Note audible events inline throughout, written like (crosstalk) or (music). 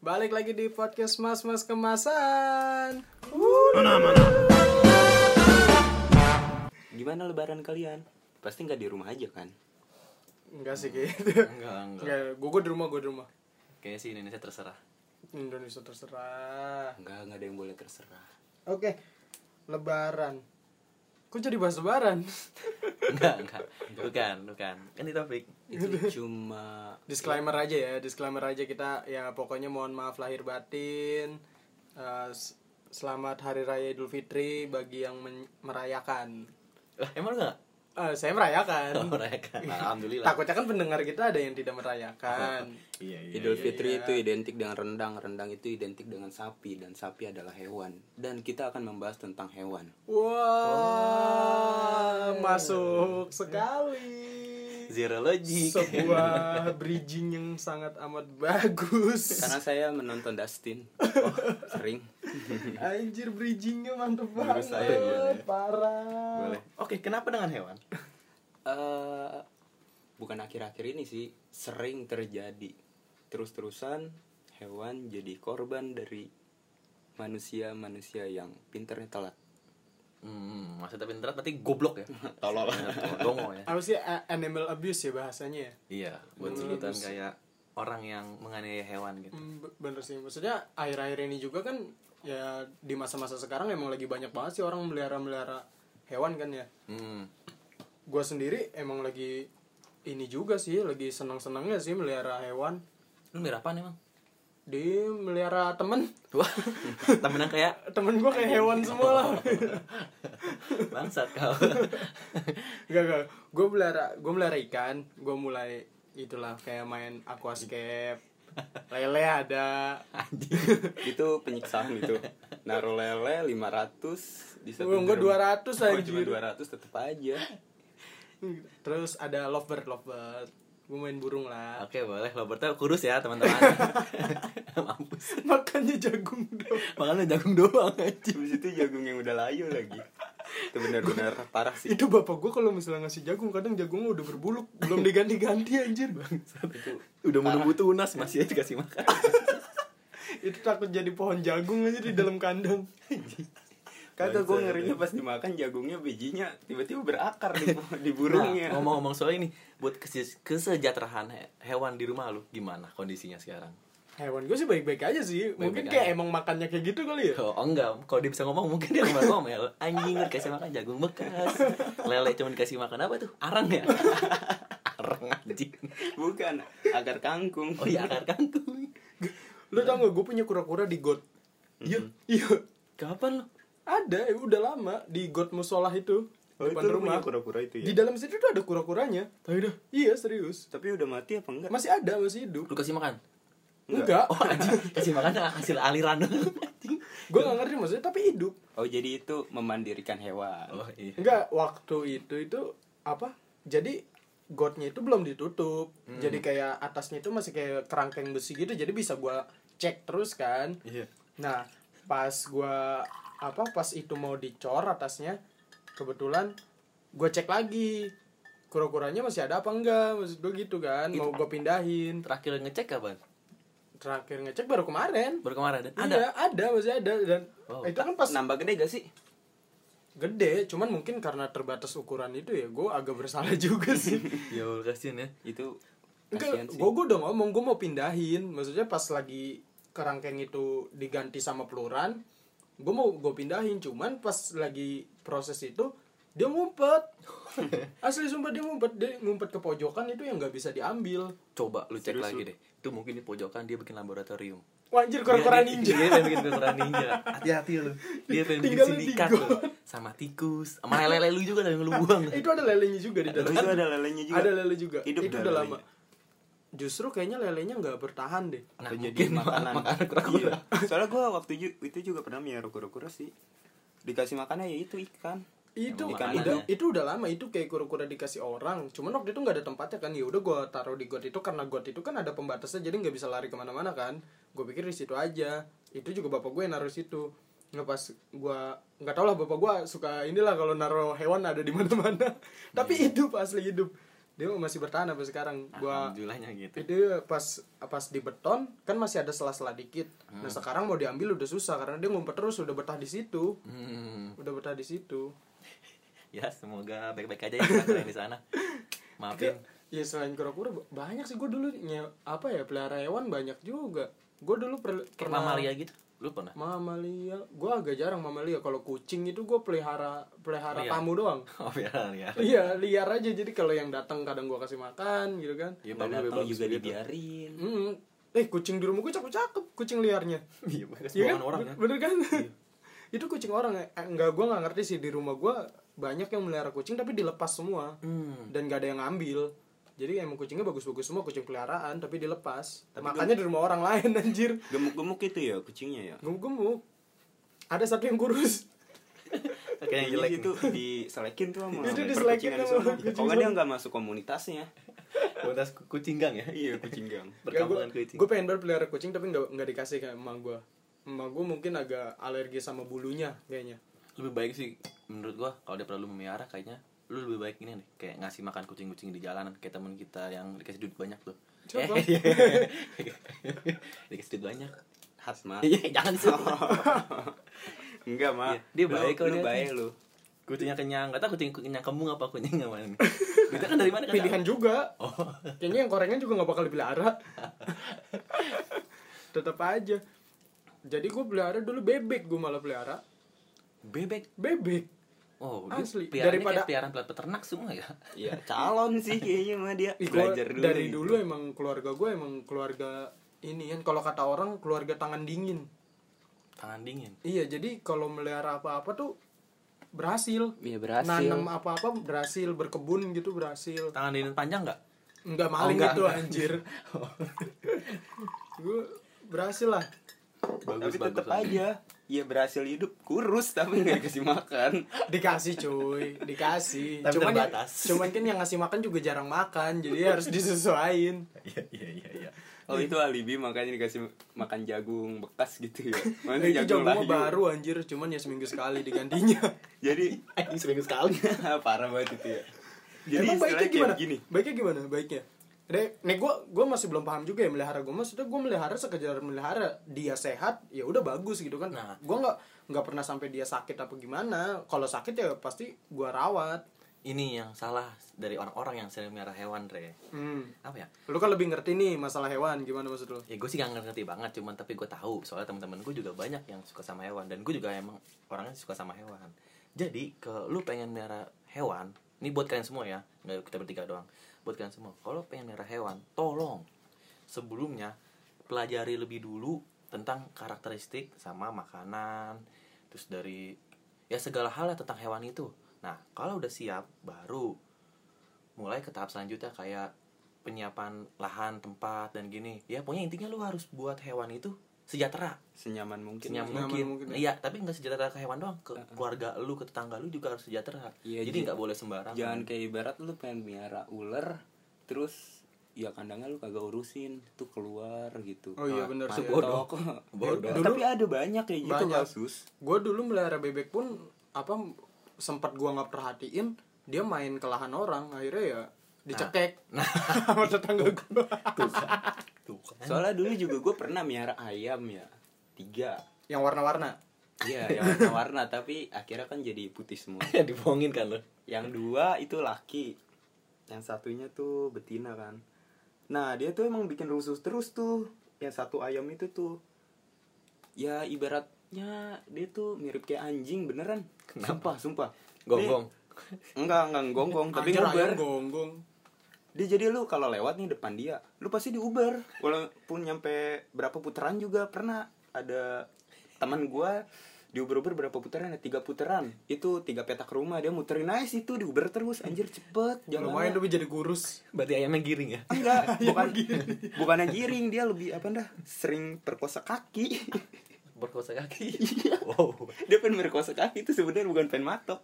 Balik lagi di podcast Mas Mas Kemasan. Gimana lebaran kalian? Pasti nggak di rumah aja kan? Enggak sih gitu. Enggak, enggak. Enggak, gue gue di rumah, gue di rumah. Kayaknya sih Indonesia terserah. Indonesia terserah. Enggak, nggak ada yang boleh terserah. Oke. Lebaran. Kok jadi bahas lebaran? enggak, enggak. Bukan, bukan. Kan di topik. Itu cuma disclaimer aja ya, disclaimer aja kita ya pokoknya mohon maaf lahir batin. S- selamat hari raya Idul Fitri bagi yang men- merayakan. Lah, emang enggak? Eh, saya merayakan. Oh, merayakan. Alhamdulillah. Takutnya kan pendengar kita ada yang tidak merayakan. (laughs) Iya, Idul Fitri itu identik dengan rendang, rendang itu identik dengan sapi dan sapi adalah hewan. Dan kita akan membahas tentang hewan. Wah, masuk sekali. Zero logic. Sebuah (laughs) bridging yang sangat amat bagus. Karena saya menonton Dustin. Oh, (laughs) sering. Anjir bridgingnya mantep banget. saya, iya. Parah. Boleh. Oke, kenapa dengan hewan? eh bukan akhir-akhir ini sih, sering terjadi. Terus-terusan hewan jadi korban dari manusia-manusia yang pinternya telat. Hmm, maksudnya pintar berarti goblok ya. (laughs) Tolol. Dongo ya. Apa sih a- animal abuse ya bahasanya ya? Iya, buat sebutan kayak orang yang menganiaya hewan gitu. Hmm, be- bener sih. Maksudnya akhir-akhir ini juga kan ya di masa-masa sekarang emang lagi banyak banget sih orang melihara-melihara hewan kan ya. Hmm. Gua sendiri emang lagi ini juga sih lagi senang-senangnya sih melihara hewan. Lu mirip apaan emang? Di melihara temen Wah, temen yang kayak temen gua kayak hewan semua lah. (laughs) bangsat kau. Gak gak. Gue melihara gue melihara ikan. Gue mulai itulah kayak main aquascape. Lele ada. Anjing. itu penyiksaan itu naruh lele 500 di satu Gue gue drum. 200 Oh, cuma anjir. 200 tetep aja Terus ada lovebird lovebird. Gue main burung lah. Oke, boleh. Lo berarti kurus ya, teman-teman. (laughs) Mampus. Makannya jagung dong. Makanya jagung doang anjing. Terus itu jagung yang udah layu lagi itu benar-benar parah sih Itu bapak gue kalau misalnya ngasih jagung kadang jagungnya udah berbuluk belum diganti-ganti anjir. itu Udah menunggu tunas masih aja dikasih makan. itu takut jadi pohon jagung aja di dalam kandang. Kagak gue ngerinya pas dimakan jagungnya bijinya tiba-tiba berakar di, di Nah, burungnya ngomong-ngomong soal ini, buat kese- kesejahteraan he- hewan di rumah lu gimana kondisinya sekarang? Hewan gue sih baik-baik aja sih. Mungkin Baik-baik kayak aja. emang makannya kayak gitu kali ya. Oh enggak, kalau dia bisa ngomong mungkin dia ngomong ngomel (laughs) Anjing lu dikasih makan jagung bekas Lele cuma dikasih makan apa tuh? Arang ya? (laughs) Arang anjing bukan agar kangkung Oh iya akar kangkung Lu tau gak gue punya kura-kura di got. Iya, iya. Kapan lu? Ada, eh, udah lama di got musolah itu. Oh, depan itu rumah. kura-kura itu ya? Di dalam situ tuh ada kura-kuranya. Tahu dah. Iya, serius. tapi udah mati apa enggak Masih ada, masih hidup. Lu kasih makan? Enggak. Oh anjing, kasih makan hasil aliran (laughs) anjing gue gak ngerti maksudnya tapi hidup. oh jadi itu memandirikan hewan Oh iya Enggak, waktu itu itu apa? Jadi gotnya itu belum ditutup. Jadi kayak atasnya itu masih kayak kerangkeng besi gitu. Jadi bisa gua cek terus kan. Iya Nah, pas gua apa pas itu mau dicor atasnya, kebetulan gua cek lagi kura-kuranya masih ada apa enggak? Maksud gua gitu kan mau gua pindahin. Terakhir ngecek kapan? terakhir ngecek baru kemarin. Baru kemarin ada? ada ada masih ada dan Wow. itu kan pas nambah gede gak sih? Gede cuman mungkin karena terbatas ukuran itu ya gua agak bersalah (laughs) juga sih. (laughs) Ya kasihan ya. Itu enggak gua gua udah ngomong gua mau pindahin. Maksudnya pas lagi kerangkeng itu diganti sama peluran gua mau gua pindahin cuman pas lagi proses itu dia ngumpet. (laughs) Asli sumpah dia ngumpet. Dia ngumpet ke pojokan itu yang nggak bisa diambil. Coba lu cek Serius lagi lu? deh. Itu mungkin di pojokan dia bikin laboratorium. Wah, anjir kura-kura Dia- ninja. Dia pengen bikin kura-kura ninja. (laughs) Hati-hati lu. Dia pengen bikin sindikat di lu. Sama tikus. Sama lele lu juga yang lu buang itu ada lelenya juga di dalam. itu ada lelenya juga. Ada lele juga. Hidup itu dah udah lelenya. lama justru kayaknya lelenya nggak bertahan deh. Nah Atau jadi makanan. makanan kura-kura Iya. soalnya gue waktu itu juga pernah miara kura-kura sih. Dikasih makannya ya itu ikan. Itu Emang itu, itu udah lama itu kayak kura-kura dikasih orang. Cuman waktu itu nggak ada tempatnya kan. Ya udah gue taruh di got itu karena got itu kan ada pembatasnya jadi nggak bisa lari ke mana-mana kan. Gue pikir di situ aja. Itu juga bapak gue yang naruh situ. Nggak pas gue nggak tau lah bapak gue suka inilah kalau naruh hewan ada di mana-mana. (laughs) Tapi hidup asli hidup dia masih bertahan sampai sekarang. Gua alhamdulillahnya gitu. Itu pas pas di beton kan masih ada sela-sela dikit. Nah sekarang mau diambil udah susah karena dia ngumpet terus udah betah di situ. Hmm. udah betah di situ. (laughs) Ya semoga baik-baik aja ya kalian di sana. Maafin. Ya selain kura-kura ba- banyak sih. Gue dulu nye- apa ya pelihara hewan banyak juga. Gue dulu per- kayak pernah mamalia gitu lu pernah mamalia gue agak jarang mamalia kalau kucing itu gue pelihara pelihara Liar. tamu doang (laughs) oh ya ya iya liar aja jadi kalau yang datang kadang gue kasih makan gitu kan ya Nggak bagus juga begitu. dibiarin Hmm. eh kucing di rumah gue cakep-cakep kucing liarnya (laughs) iya bagus Iya kan? orang ya Bener kan? (laughs) itu kucing orang ya. Eh, Enggak, gue nggak ngerti sih di rumah gue banyak yang melihara kucing tapi dilepas semua hmm. dan gak ada yang ngambil. Jadi emang kucingnya bagus-bagus semua kucing peliharaan tapi dilepas. Makanya di rumah orang lain anjir. gemuk-gemuk itu ya kucingnya ya Gemuk-gemuk. Ada satu yang kurus. (laughs) kayak yang jelek itu diselekin tuh sama Itu diselekin di sama kucing Kalau nggak dia nggak masuk komunitasnya kualitas kucing gang ya iya kucing gang (laughs) perkampungan kucing Gue pengen banget pelihara kucing tapi nggak nggak dikasih ke emak gue. Emak gue mungkin agak alergi sama bulunya kayaknya. lebih baik sih menurut gua kalau dia perlu memelihara kayaknya lu lebih baik ini nih kayak ngasih makan kucing-kucing di jalanan kayak temen kita yang dikasih duit banyak tuh Siapa? Eh, (laughs) dikasih duit banyak Hasma iya jangan disebut (laughs) enggak mah Iya, dia baik kok lu dia. baik lu kucingnya kenyang nggak tahu kucing kenyang kembung apa kucing yang mana (laughs) kita kan dari mana kan Pilihan juga. oh Kayaknya yang korengan juga nggak bakal dipelihara. Tetap aja. Jadi gue pelihara dulu bebek gue malah pelihara. bebek Bebek. Oh dia Asli. Daripada- peliharaan pelat peternak semua ya Iya, (laughs) calon sih kayaknya mah dia. Belajar dulu. dari gitu. dulu emang keluarga gue emang keluarga ini kan kalau kata orang keluarga tangan dingin. tangan dingin Iya, jadi kalau melihara apa-apa tuh berhasil. Iya, berhasil. Nanam apa-apa berhasil, berkebun gitu berhasil. tangan dingin panjang nggak Enggak maling enggak, itu enggak. anjir. (laughs) gue berhasil lah. Tapi tetap aja. Iya berhasil hidup kurus tapi nggak dikasih makan. Dikasih cuy, dikasih. Tapi cuman ya, terbatas. cuman kan yang ngasih makan juga jarang makan, jadi harus disesuaiin. iya iya iya iya Oh itu alibi makanya dikasih makan jagung bekas gitu ya. Mana itu jagung layu. baru anjir, cuman ya seminggu sekali digantinya. (laughs) Jadi seminggu sekali (laughs) parah banget itu ya. Jadi Emang baiknya gimana? gini. Baiknya gimana? Baiknya. Nek, nek gue gue masih belum paham juga ya melihara gue maksudnya gue melihara sekedar melihara dia sehat ya udah bagus gitu kan. Nah. gue nggak nggak pernah sampai dia sakit apa gimana. Kalau sakit ya pasti gue rawat. Ini yang salah dari orang-orang yang sering melihara hewan re. Hmm. apa ya? Lu kan lebih ngerti nih masalah hewan gimana maksud lu? Ya gue sih gak ngerti banget cuman tapi gue tahu. Soalnya teman-teman gue juga banyak yang suka sama hewan dan gue juga emang orangnya suka sama hewan. Jadi ke lu pengen melihara hewan ini buat kalian semua ya. Nggak kita bertiga doang buat kalian semua. Kalau pengen melihara hewan tolong sebelumnya pelajari lebih dulu tentang karakteristik sama makanan terus dari ya segala hal tentang hewan itu. Nah kalau udah siap baru mulai ke tahap selanjutnya kayak penyiapan lahan tempat dan gini. Ya pokoknya intinya lu harus buat hewan itu sejahtera Senyaman mungkin. senyaman Senyaman mungkin, mungkin, ya. iya tapi nggak sejahtera ke hewan doang ke keluarga lu ke tetangga lu juga harus sejahtera Iya, jadi nggak boleh sembarangan Jangan kayak ibarat lu pengen miara ular terus ya kandangnya lu kagak urusin itu keluar gitu. oh iya Ah, bener masuk sih. (laughs) Bodoh. Tapi ada banyak kayak gitu Banyak. kasus. gue dulu melihara bebek pun apa sempat gua nggak perhatiin dia main ke lahan orang akhirnya ya dicekek Nah. (laughs) sama tetangga gue tuh kan tuh kan Soalnya dulu juga gue pernah miara ayam ya tiga. yang warna-warna Iya, yang warna-warna tapi akhirnya kan jadi putih semua. (laughs) dibohongin kan lo Yang dua itu laki, yang satunya tuh betina kan. Nah dia tuh emang bikin rusuh terus tuh. Yang satu ayam itu tuh, ya ibaratnya dia tuh mirip kayak anjing beneran. Sumpah, sumpah. gonggong Dia- enggak, enggak gonggong, tapi Anjir, nguber. ayam gonggong Dia jadi lu kalau lewat nih depan dia, lu pasti diuber. Walaupun nyampe berapa putaran juga pernah ada teman gua diuber-uber berapa putaran? Ada tiga putaran. Itu tiga petak rumah dia muterin aja situ diuber terus. Anjir cepet. Jangan lumayan tapi jadi kurus berarti ayamnya giring ya Enggak, (laughs) bukan bukan yang giring, dia lebih apa dah? Sering perkosa kaki. berkosa kaki Iya. wow dia pengen merkosa kaki itu sebenarnya bukan pengen matok.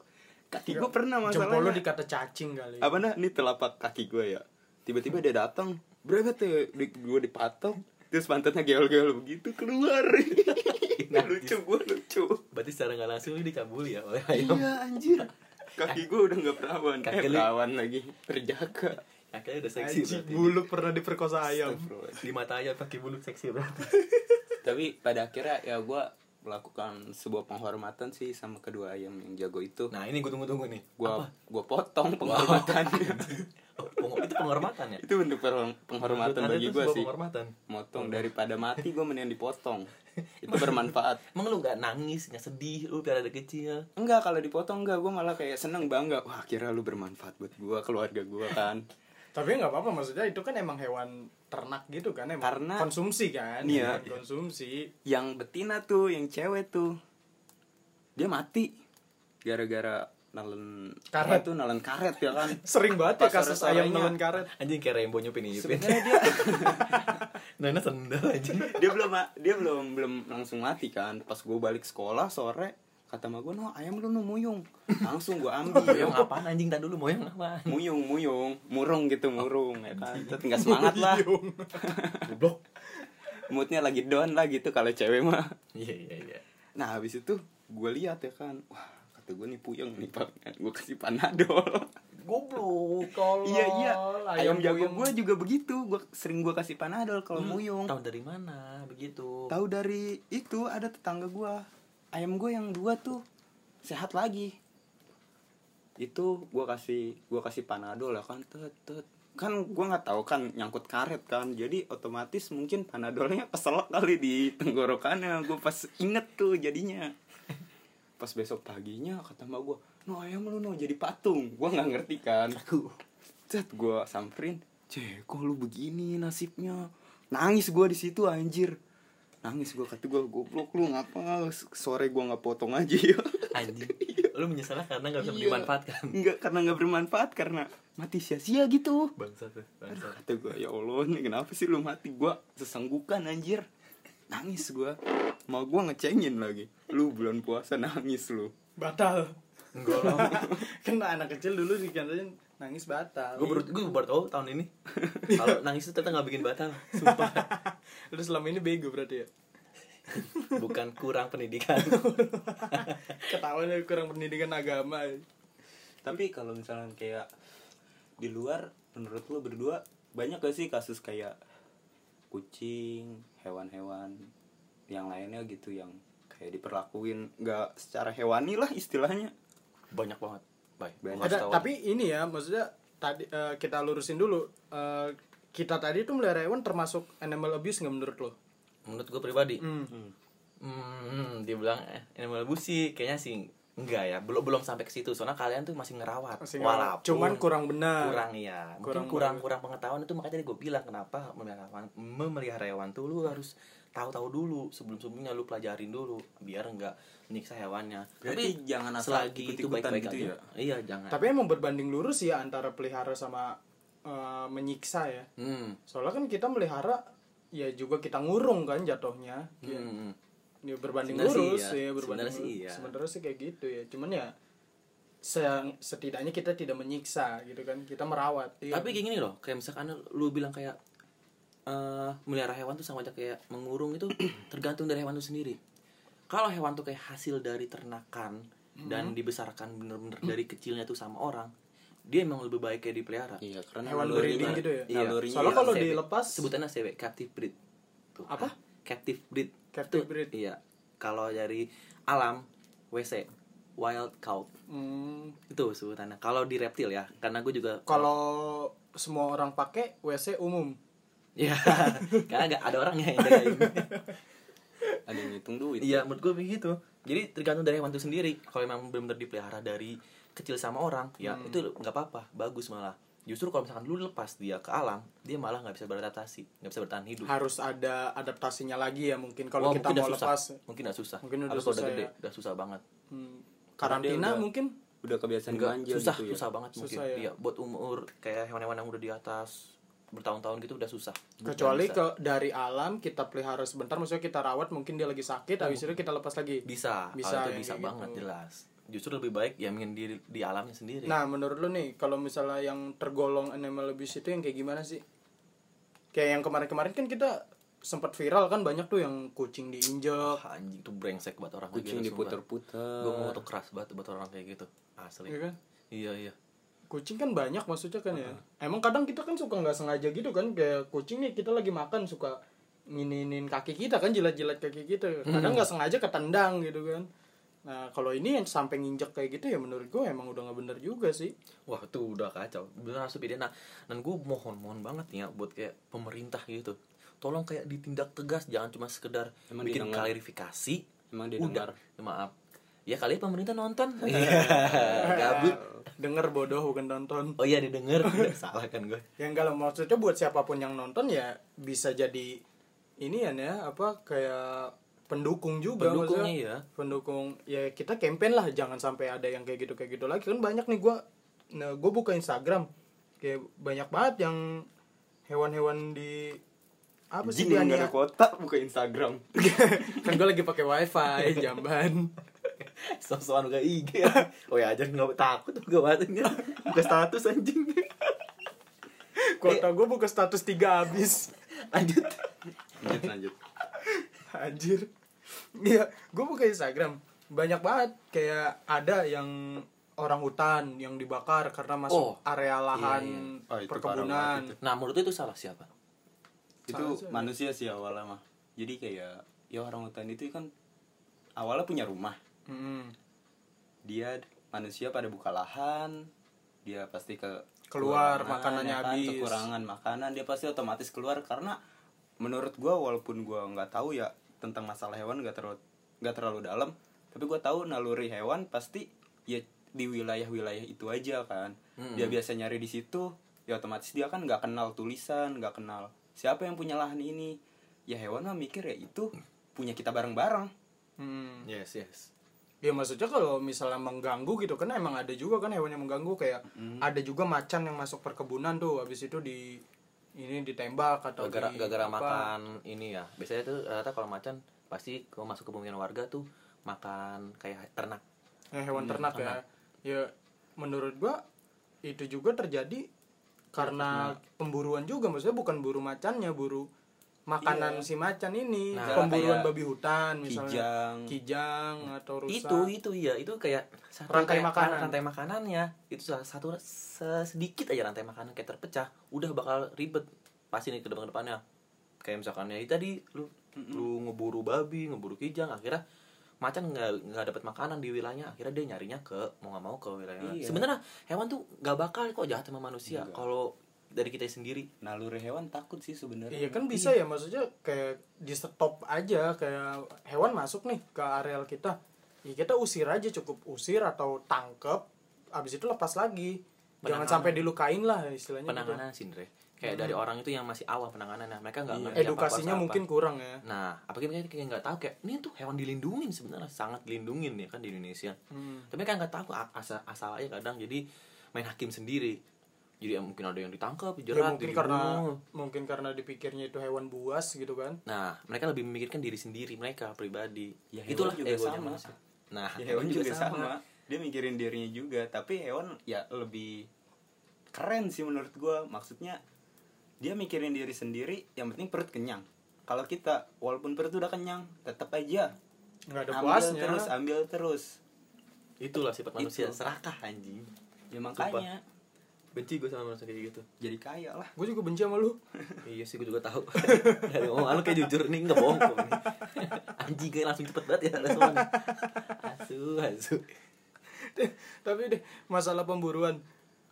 Kaki gua pernah jempol lu masalahnya. dikata cacing kali. Apa nah ini telapak kaki gue ya. Tiba-tiba dia datang berapa tuh di, gue dipatok. Terus pantatnya geol-geol begitu keluar. (laughs) Lucu gue lucu. Berarti secara nggak langsung lu dicabuli ya oleh ayam iya anjir. (laughs) Kaki gue udah nggak perawan. Kaki eh perawan lagi. Terjaga. Akhirnya udah seksi Anjing, berarti. bulu pernah diperkosa ayam. Di mata aja pakai bulu seksi berarti. (laughs) Tapi pada akhirnya ya gue melakukan sebuah penghormatan sih sama kedua ayam yang jago itu. Nah ini gue tunggu-tunggu nih. Gue Apa? gue potong penghormatannya (laughs) Oh, peng- itu penghormatan ya? Itu bentuk penghormatan Menurut bagi gue sih. penghormatan. Motong daripada mati gue mending dipotong. (laughs) Itu bermanfaat. Emang lu gak nangis gak sedih? Lu biar ada kecil? Enggak kalau dipotong enggak gue malah kayak seneng bangga. Wah kira lu bermanfaat buat gue keluarga gue kan tapi nggak apa-apa maksudnya itu kan emang hewan ternak gitu kan emang Karena- konsumsi kan Iya. Hewan konsumsi. Yang betina tuh yang cewek tuh. Dia mati gara-gara nelen Karet. tuh nelen karet ya kan? (laughs) Sering banget ya kasus ayam nelen karet. Anjing kayak Rembo nyupin nyupin. Sebenarnya dia (laughs) Nana sendal anjing. Dia belum dia belum belum langsung mati kan. Pas gue balik sekolah sore kata ma gue no ayam lu no muyung. (laughs) Langsung gue ambil. Moyong apaan anjing? Tadi dulu moyong apaan? Muyung muyung. Murung gitu murung ya kan? Terus tinggal semangat lah. (laughs) Goblok. Moodnya lagi down lah gitu kalau cewek mah. Iya iya iya. Nah habis itu gue lihat ya kan. Wah kata gue nih puyeng nih pak. Gue kasih panadol. Goblok Tolol, iya iya. Ayam jago puyeng. gue juga begitu. Gue sering gue kasih panadol kalau Hmm, muyung. tahu dari mana begitu? Tahu dari itu ada tetangga gue ayam gue yang dua tuh sehat lagi. Itu gue kasih gue kasih panadol ya kan. Tet, tet. kan gue nggak tahu kan nyangkut karet kan. Jadi otomatis mungkin panadolnya keselak kali di tenggorokannya. Gue pas inget tuh jadinya. Pas besok paginya kata mbak gue no ayam lu no jadi patung. Gue nggak ngerti kan. Cet gue samperin cek kok lu begini nasibnya? Nangis gue di situ anjir nangis gue kata gue goblok lu ngapa sore gue nggak potong aja ya. Anjing. Lu menyesal karena gak bisa Iya. dimanfaatkan Enggak karena nggak bermanfaat karena mati sia-sia gitu. Bangsa tuh bangsa kata gue ya allah ini kenapa sih lu mati? Gue sesenggukan anjir. Nangis gue mau gue ngecengin lagi. Lu bulan puasa nangis lu. Batal. Enggak lah. (laughs) Kan anak kecil dulu dikatain nangis batal. Gue baru gue baru tahu tahun ini. (laughs) Kalau nangis itu ternyata nggak bikin batal sumpah. (laughs) Lu selama ini bego berarti ya? (laughs) Bukan kurang pendidikan. Ketahuan ya kurang pendidikan agama. Tapi kalau misalnya kayak di luar menurut lu berdua banyak gak sih kasus kayak kucing hewan-hewan yang lainnya gitu yang kayak diperlakuin nggak secara hewani lah istilahnya? Banyak banget baik ada tapi ini ya maksudnya tadi eh, kita lurusin dulu. Eh, kita tadi tuh melihara hewan termasuk animal abuse nggak menurut lo? Menurut gue pribadi. Hmm. hmm, dia bilang eh, animal abuse sih kayaknya sih enggak ya. Belum belum sampai ke situ. Soalnya kalian tuh masih ngerawat. Masih ngerawat. Cuman kurang benar. kurang iya. Mungkin Kurang kurang benar. kurang pengetahuan itu makanya tadi gue bilang kenapa memelihara hewan memelihara hewan tuh lu harus tahu-tahu dulu sebelum sebelumnya lu pelajarin dulu biar enggak menyiksa hewannya Berarti jangan asal selagi itu baik-baik gitu aja ya? iya jangan tapi emang berbanding lurus ya antara pelihara sama eh, menyiksa ya hmm. soalnya kan kita melihara ya juga kita ngurung kan jatuhnya Ya, Hmm. ya berbanding Sebenarnya sih lurus iya. ya berbanding Sebenarnya sih lurus. iya. sebenarnya sih kayak gitu ya cuman ya se- setidaknya kita tidak menyiksa gitu kan kita merawat Iya. Tapi kayak gini loh, kayak misalkan lu bilang kayak eh melihara hewan tuh sama aja kayak mengurung itu (clears throat) tergantung dari hewan itu sendiri. Kalau hewan tuh kayak hasil dari ternakan dan Hmm. dibesarkan bener-bener dari kecilnya tuh sama orang, dia emang lebih baik kayak dipelihara. iya karena Hewan breeding gitu ya? Iya. nalurinya Soalnya kalau CW. dilepas sebutannya CW captive breed. Tuh. Apa? Captive breed. Captive Tuh, breed. Iya. Kalau dari alam WC wild cow hmm, itu sebutannya. Kalau di reptil ya, karena gue juga kalau semua orang pakai WC umum ya (laughs) karena nggak ada orangnya yang jagain. (laughs) ada yang ngitung duit Iya, menurut gue begitu. Jadi tergantung dari hewan itu sendiri. Kalau memang benar-benar dipelihara dari kecil sama orang, ya Hmm. itu nggak apa-apa, bagus malah. Justru kalau misalkan lu lepas dia ke alam, dia malah nggak bisa beradaptasi, nggak bisa bertahan hidup. harus ada adaptasinya lagi ya mungkin kalau kita mungkin mau udah susah. lepas Mungkin udah susah. Mungkin udah susah gede, ya. udah susah banget. hmm, Karena dia karantina udah- mungkin udah kebiasaan Enggak, dimanja susah, gitu ya susah banget Susah mungkin. ya. Iya, buat umur kayak hewan-hewan yang udah di atas bertahun-tahun gitu udah susah. kecuali ke dari alam kita pelihara sebentar maksudnya kita rawat mungkin dia lagi sakit habis itu kita lepas lagi. Bisa, Bisa bisa, yang bisa kayak banget gitu. jelas. Justru lebih baik ya mungkin di di alamnya sendiri. nah menurut lu nih kalau misalnya yang tergolong animal abuse itu yang kayak gimana sih? Kayak yang kemarin-kemarin kan kita sempat viral kan banyak tuh yang kucing diinjek. Ah, anjing tuh brengsek buat orang kucing gitu, diputer-puter. Gue mau tuh keras banget buat orang kayak gitu. Asli. Iya kan? iya iya kucing kan banyak maksudnya kan ya. Emang kadang kita kan suka nggak sengaja gitu kan kayak kucing nih kita lagi makan suka nginin kaki kita kan jilat-jilat kaki kita. Kadang nggak sengaja ketendang gitu kan. Nah kalau ini yang sampai nginjek kayak gitu ya menurut gue emang udah nggak bener juga sih. Wah itu udah kacau. Bener harus pidana Dan gue mohon mohon banget nih ya Buat kayak pemerintah gitu. Tolong kayak ditindak tegas Jangan cuma sekedar Emang bikin didengar. klarifikasi. Emang didengar. Udah. Maaf Ya kali pemerintah nonton. Iya. Gabut. Denger bodoh bukan nonton. Oh iya didengar. (laughs) Salah kan gue yang enggak lah maksudnya buat siapa pun yang nonton ya bisa jadi ini ya apa kayak pendukung juga Pendukungnya maksudnya. ya. pendukung ya kita campaign lah jangan sampai ada yang kayak gitu kayak gitu lagi. Kan banyak nih gua nah gue buka Instagram. Kayak banyak banget yang hewan-hewan di apa sih ada kuota buka Instagram. (laughs) kan gue lagi pakai wifi jamban Sosokan buka IG Oh ya aja nggak takut Buka banget Buka status anjing kuota gue buka status tiga habis Lanjut Lanjut lanjut. Anjir. Iya, gue buka Instagram. Banyak banget kayak ada yang orang hutan yang dibakar karena masuk Oh, area lahan iya, Oh, itu perkebunan. Nah menurut itu salah siapa? Itu Salah sih. manusia sih awalnya mah. Jadi kayak ya orang hutan itu kan awalnya punya rumah. Mm-mm. Dia manusia pada buka lahan, dia pasti ke Keluar, makanannya ya kan, habis. kekurangan makanan dia pasti otomatis keluar karena menurut gua walaupun gua nggak tahu ya tentang masalah hewan nggak terlalu nggak terlalu dalam tapi gua tahu naluri hewan pasti ya di wilayah-wilayah itu aja kan Hmm. dia biasa nyari di situ ya otomatis dia kan nggak kenal tulisan nggak kenal siapa yang punya lahan ini ya hewan mah mikir ya itu punya kita bareng-bareng Mm. Yes yes Ya maksudnya kalau misalnya mengganggu gitu kan emang ada juga kan hewan yang mengganggu kayak ada juga macan yang masuk perkebunan tuh habis itu di ini ditembak atau gara di gara makan ini ya. Biasanya tuh rata kalau macan pasti kalau masuk ke pemukiman warga tuh makan kayak ternak. Eh, hewan ternak ya. Ya menurut gua itu juga terjadi karena pemburuan juga. Maksudnya bukan buru macannya, buru makanan Iya. si macan ini. Nah, pemburuan kayak babi hutan misalnya. kijang Kijang atau rusa. itu itu iya itu kayak satu Rantai kayak makanan. rantai makanannya itu salah satu se- sedikit aja rantai makanan kayak terpecah udah bakal ribet pasti nih ke depan depannya kayak misalkan ya tadi lu lu ngeburu babi ngeburu kijang akhirnya macan nggak nggak dapat makanan di wilayahnya akhirnya dia nyarinya ke mau nggak mau ke wilayahnya Iya. sebenarnya hewan tuh nggak bakal kok jahat sama manusia kalau dari kita sendiri naluri hewan takut sih sebenarnya Iya kan bisa ya maksudnya kayak di stop aja kayak hewan masuk nih ke areal kita. Ya kita usir aja cukup usir atau tangkep habis itu lepas lagi. Jangan Penanganan. sampai dilukain lah istilahnya gitu. penanganan Sindre kayak dari orang itu yang masih awam penanganannya mereka nggak Iya. ngerti Edukasinya mungkin apa. kurang ya. nah apalagi mereka kayak nggak tahu kayak ini tuh hewan dilindungin sebenarnya sangat dilindungin ya kan di Indonesia Hmm. tapi kan nggak tahu asal asal aja kadang jadi main hakim sendiri jadi ya mungkin ada yang ditangkap Ya, dijerat mungkin karena mungkin karena dipikirnya itu hewan buas gitu kan. nah mereka lebih memikirkan diri sendiri mereka pribadi Ya, hewan itulah juga egonya sama. manusia. nah ya, hewan juga, sama. dia mikirin dirinya juga tapi hewan ya lebih keren sih menurut gua maksudnya dia mikirin diri sendiri yang penting perut kenyang kalau kita walaupun perut udah kenyang tetap aja Nggak ada ambil puasnya. terus ambil terus itulah sifat manusia Itu. serakah anjing ya makanya benci gue sama manusia kayak gitu. Jadi kaya lah. Gue juga benci sama lu. (laughs) iya sih gue juga tahu. (laughs) Dari omongan lu kayak jujur nih nggak bohong kok (laughs) anjing kayak langsung cepet banget ya responnya asu asu. Tapi deh masalah pemburuan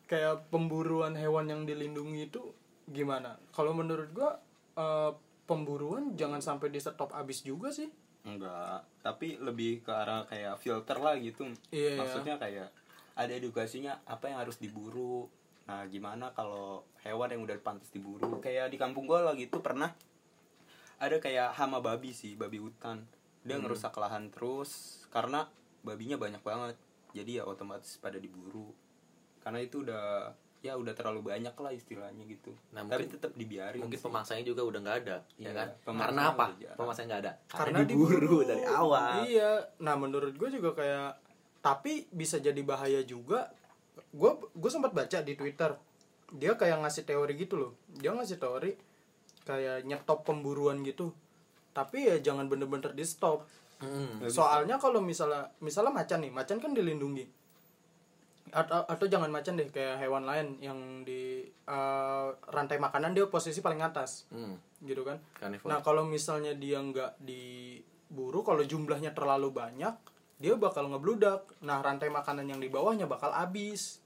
kayak pemburuan hewan yang dilindungi itu gimana? Kalau menurut gua eh, pemburuan jangan sampai di stop abis juga sih. enggak tapi lebih ke arah kayak filter lah gitu. Iya, maksudnya kayak ada edukasinya apa yang harus diburu nah gimana kalau hewan yang udah pantas diburu? Kayak di kampung gua lagi itu pernah ada kayak hama babi sih babi hutan. Dia ngerusak lahan terus karena babinya banyak banget. Jadi ya otomatis pada diburu. Karena itu udah ya udah terlalu banyak lah istilahnya gitu. Nah, tapi mungkin- tetap dibiarin mungkin sih. pemangsanya juga udah nggak ada ya Iya, kan? pemangsanya karena apa? pemangsanya nggak ada. Karena diburu dari awal. Iya. Nah, menurut gue juga kayak tapi bisa jadi bahaya juga. Gue gue sempat baca di Twitter. Dia kayak ngasih teori gitu loh. Dia ngasih teori kayak nyetop pemburuan gitu. Tapi ya jangan bener-bener di stop. Hmm. Soalnya kalau misalnya misalnya macan nih, macan kan dilindungi. atau atau jangan macan deh kayak hewan lain yang di eh, rantai makanan dia posisi paling atas Hmm. gitu kan Carnivore. nah kalau misalnya dia nggak diburu kalau jumlahnya terlalu banyak dia bakal ngebludak nah rantai makanan yang di bawahnya bakal habis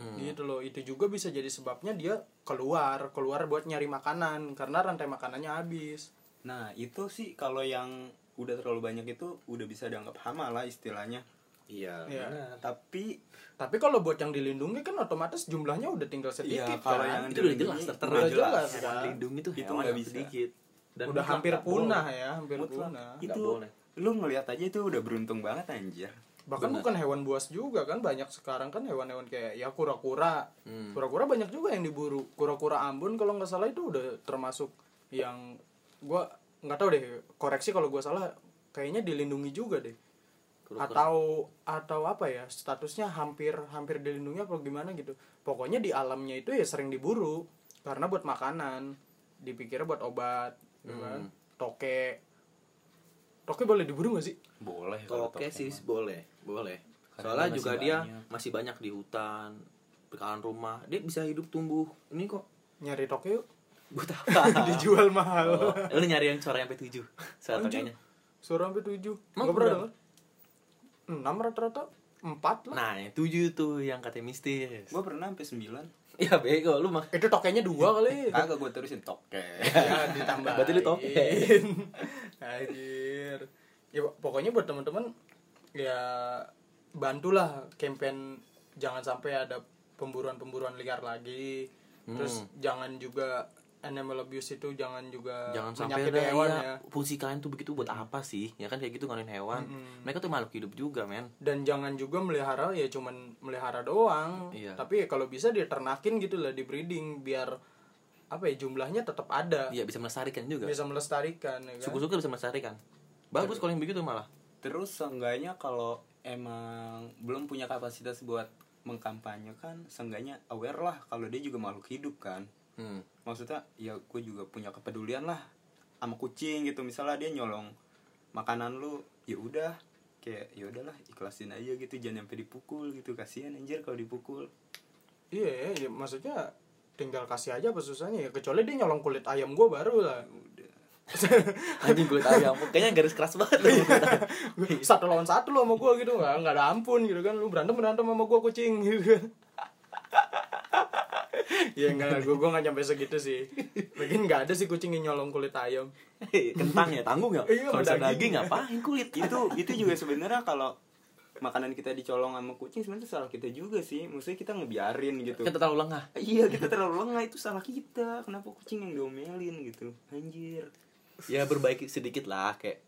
Hmm. gitu loh itu juga bisa jadi sebabnya dia keluar keluar buat nyari makanan karena rantai makanannya habis Nah, itu sih kalau yang udah terlalu banyak itu udah bisa dianggap hama lah istilahnya. Iya. Iya. Nah, tapi tapi kalau buat yang dilindungi kan otomatis jumlahnya udah tinggal sedikit Iya, kalau kan? yang Itu udah jelas tertera udah jelas, Hewan kan? dilindungi tuh Itu nggak yang bisa. sedikit. Dan udah hampir punah boleh. ya hampir mutlak punah itu boleh. lu ngelihat aja itu udah beruntung banget anjir. Bahkan Benar. bukan hewan buas juga kan banyak sekarang kan hewan-hewan kayak ya kura-kura. Hmm. kura-kura banyak juga yang diburu. Kura-kura Ambon kalau nggak salah itu udah termasuk yang gua nggak tahu deh koreksi kalau gua salah kayaknya dilindungi juga deh. Kura-kura. atau atau apa ya statusnya hampir hampir dilindungi apa gimana gitu. Pokoknya di alamnya itu ya sering diburu karena buat makanan dipikirnya buat obat gitu kan. Toke. Toke boleh diburu gak sih? Boleh kalau Oke toke sih boleh, boleh. Karena Soalnya juga dia banyak. masih banyak di hutan, bekalan rumah. Dia bisa hidup tumbuh. Ini kok nyari toke yuk buat apa? (laughs) dijual mahal Oh, lu nyari yang suara sampai tujuh. Suara tokenya. suara sampai tujuh nggak pernah enam rata-rata empat lah Nah, yang tujuh tuh yang katanya mistis. Gua pernah sampai 9. Ya bego lu mah. itu tokenya dua kali Kagak gua terusin toke. ya ditambah Berarti lu toke. (laughs) anjir ya pokoknya buat teman-teman ya bantulah campaign jangan sampai ada pemburuan-pemburuan liar lagi terus jangan juga animal abuse itu jangan juga Jangan sampai ada hewan ya, ya fungsi kalian tuh begitu buat apa sih? Ya kan kayak gitu ngalahin hewan. Mereka tuh makhluk hidup juga, men. dan jangan juga melihara ya cuman melihara doang Iya. tapi ya kalau bisa diternakin gitu lah di breeding biar apa ya jumlahnya tetap ada Iya, bisa melestarikan juga. bisa melestarikan ya kan? Suku-suku bisa melestarikan. Bagus kalau yang begitu malah. Terus seenggaknya kalau emang belum punya kapasitas buat mengkampanyekan, seenggaknya aware lah kalau dia juga makhluk hidup kan. Hmm. Maksudnya ya gue juga punya kepedulian lah sama kucing gitu. Misalnya dia nyolong makanan lu, ya udah kayak ya udahlah ikhlasin aja gitu jangan sampai dipukul gitu kasihan anjir kalau dipukul Iya, ya, maksudnya tinggal kasih aja apa susahnya ya kecuali dia nyolong kulit ayam gua baru lah (laughs) Anjing kulit ayam. Kayaknya garis keras banget kulit ayam. (laughs) satu lawan satu lo sama gua gitu nggak nggak ada ampun gitu kan lu berantem berantem sama gua kucing gitu kan (laughs) ya enggak gua gua nggak nyampe segitu sih lagian nggak ada sih kucing yang nyolong kulit ayam Kentang ya, tanggung ya? Iya, Kalau bisa daging. daging ngapain kulit? itu itu juga sebenarnya kalau makanan kita dicolong sama kucing sebenarnya salah kita juga sih maksudnya kita ngebiarin gitu Kita terlalu lengah. iya kita terlalu lengah itu salah kita kenapa kucing yang diomelin gitu anjir Ya berbaiki sedikit lah kayak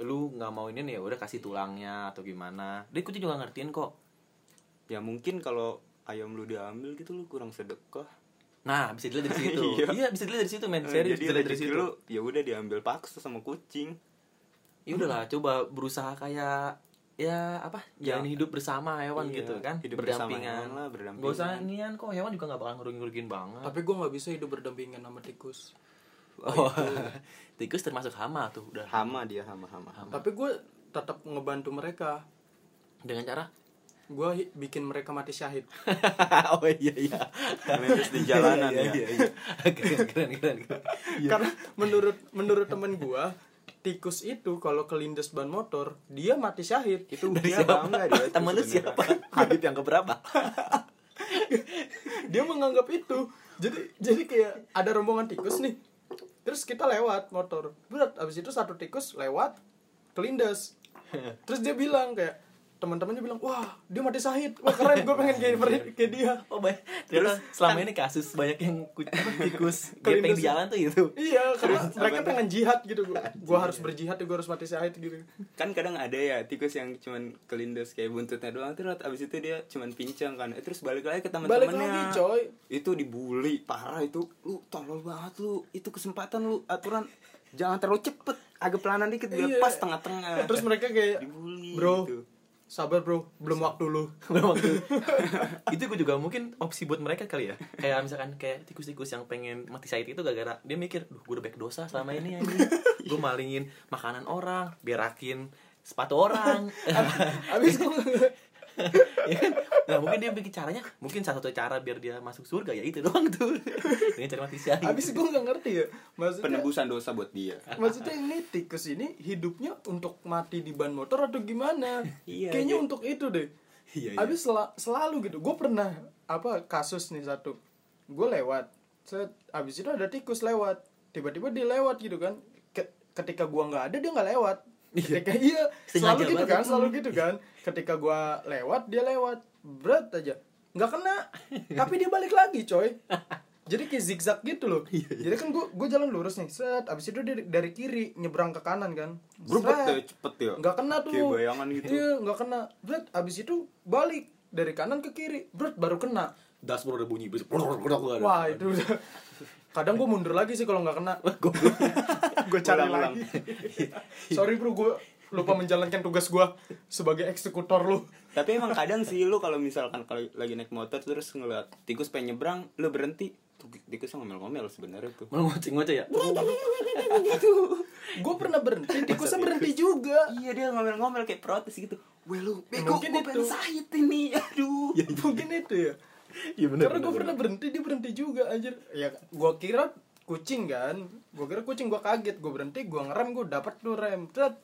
lu nggak mau ini nih ya udah kasih tulangnya atau gimana. Dia kucing juga ngertiin kok. ya mungkin kalau ayam lu diambil gitu lu kurang sedekah Nah, bisa dilihat dari situ. (laughs) Iya. iya, bisa dilihat dari situ, men. Eh, Serius jadi bisa dilihat dari situ. lu ya udah diambil paksa sama kucing Ya udahlah, coba berusaha kayak ya apa? Jalan hidup bersama hewan Iya, gitu kan. hidup bersama berdampingan. hewan lah, berdampingan. Gak usah nian kok hewan juga nggak bakal ngerugin-ngerugin banget. tapi gua nggak bisa hidup berdampingan sama tikus Oh, (laughs) tikus termasuk hama tuh udah. hama dia hama hama, tapi gua tetap ngebantu mereka Dengan cara gua hi- bikin mereka mati syahid (laughs) oh iya iya. Melintas di jalanan Iya, ya iya, iya. (laughs) keren keren keren. keren. karena menurut menurut temen gua tikus itu kalau kelindes ban motor dia mati syahid itu Dari dia siapa? bangga dia Temen lu siapa? Habib yang keberapa? dia menganggap itu jadi jadi kayak ada rombongan tikus nih terus kita lewat motor. Berat abis itu satu tikus lewat kelindes. (laughs) Terus dia bilang kayak teman-temannya bilang wah dia mati syahid wah keren gue pengen kayak kayak dia. Oh baik. Terus selama ini kasus banyak yang tikus (laughs) gepeng Kelindes. di jalan tuh itu. iya karena Terus mereka pengen jihad gitu gua. Gua harus berjihad gue harus mati syahid gitu. Kan kadang ada ya tikus yang cuman kelindes kayak buntutnya doang. Terus abis itu dia cuman pincang kan. Eh, terus balik lagi ke balik teman-temannya. lagi coy. Itu dibully. Parah itu. Lu tolol banget lu. Itu kesempatan lu. Aturan. Jangan terlalu cepet. Agak pelanan dikit biar Iya. pas tengah-tengah. Terus mereka kayak dibully bro gitu. Sabar bro belum waktu lu (laughs) Belum waktu. (laughs) itu gue juga mungkin opsi buat mereka kali ya. Kayak misalkan kayak tikus-tikus yang pengen mati syahid itu gara-gara dia mikir, "Duh, gue udah baik dosa selama ini anjing. (laughs) gue malingin makanan orang, berakin sepatu orang." abis gue ya kan nah mungkin dia bikin caranya mungkin salah satu cara biar dia masuk surga ya itu doang tuh dengan cara mati syahid Habis gue nggak ngerti ya. Maksudnya penebusan dosa buat dia maksudnya ini tikus ini hidupnya untuk mati di ban motor atau gimana? Iya, Kayaknya iya. untuk itu deh. Iya, iya. Habis sela- selalu gitu. Gue pernah apa kasus nih satu. Gue lewat. Set, habis itu ada tikus lewat. Tiba-tiba dia lewat gitu kan. Ke- ketika gua nggak ada dia nggak lewat. Ketika iya selalu gitu kan, selalu gitu kan. Ketika gua lewat dia lewat. Berat aja. nggak kena. Tapi dia balik lagi, coy. Jadi kayak zigzag gitu loh. Jadi kan gua gua jalan lurus nih. Set, habis itu dia dari kiri nyebrang ke kanan kan. Berubah Set. tuh cepet ya nggak kena tuh Kayak bayangan gitu. iya nggak kena Bret, abis itu balik dari kanan ke kiri Bret, baru kena dashboard udah bunyi wah itu udah kadang gue mundur lagi sih kalau nggak kena gue (laughs) cari Ulang-ulang. lagi (laughs) sorry bro gue lupa menjalankan tugas gue sebagai eksekutor lu Tapi emang kadang sih lu kalau misalkan kalau lagi naik motor terus ngeliat tikus pengen nyebrang, lu berhenti. Tikus ngomel-ngomel sebenarnya tuh. malah ngoceh ngoceh ya gue pernah berhenti tikusnya berhenti juga Iya dia ngomel-ngomel kayak protes gitu. Weh lu, bego, Mungkin gue itu. pengen sahid ini. (laughs) Aduh. mungkin itu ya iya karena gue pernah berhenti dia berhenti juga anjir. Ya gue kira kucing kan. Gue kira kucing gue kaget. Gue berhenti gue ngerem gue dapat tuh rem. Tet.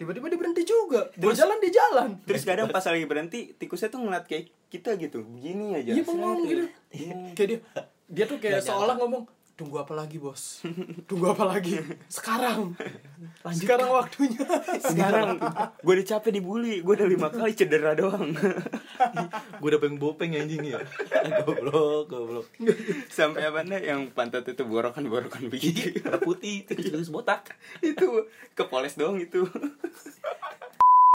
tiba-tiba dia berhenti juga. Gue jalan di jalan. Terus kadang pas lagi berhenti, tikusnya tuh ngeliat kayak kita gitu. Begini aja. iya bengong gitu. Iya. kayak dia dia tuh kayak seolah ngomong tunggu apa lagi bos? Tunggu apa lagi? Sekarang. Sekarang waktunya. Sekarang. Gue udah capek dibully, gue udah lima kali cedera doang. gue udah pengen bopeng anjing ya. Goblok goblok. Sampai apa nih? Yang pantat itu borokan-borokan begitu. warna putih terus terus botak. Itu kepoles doang itu.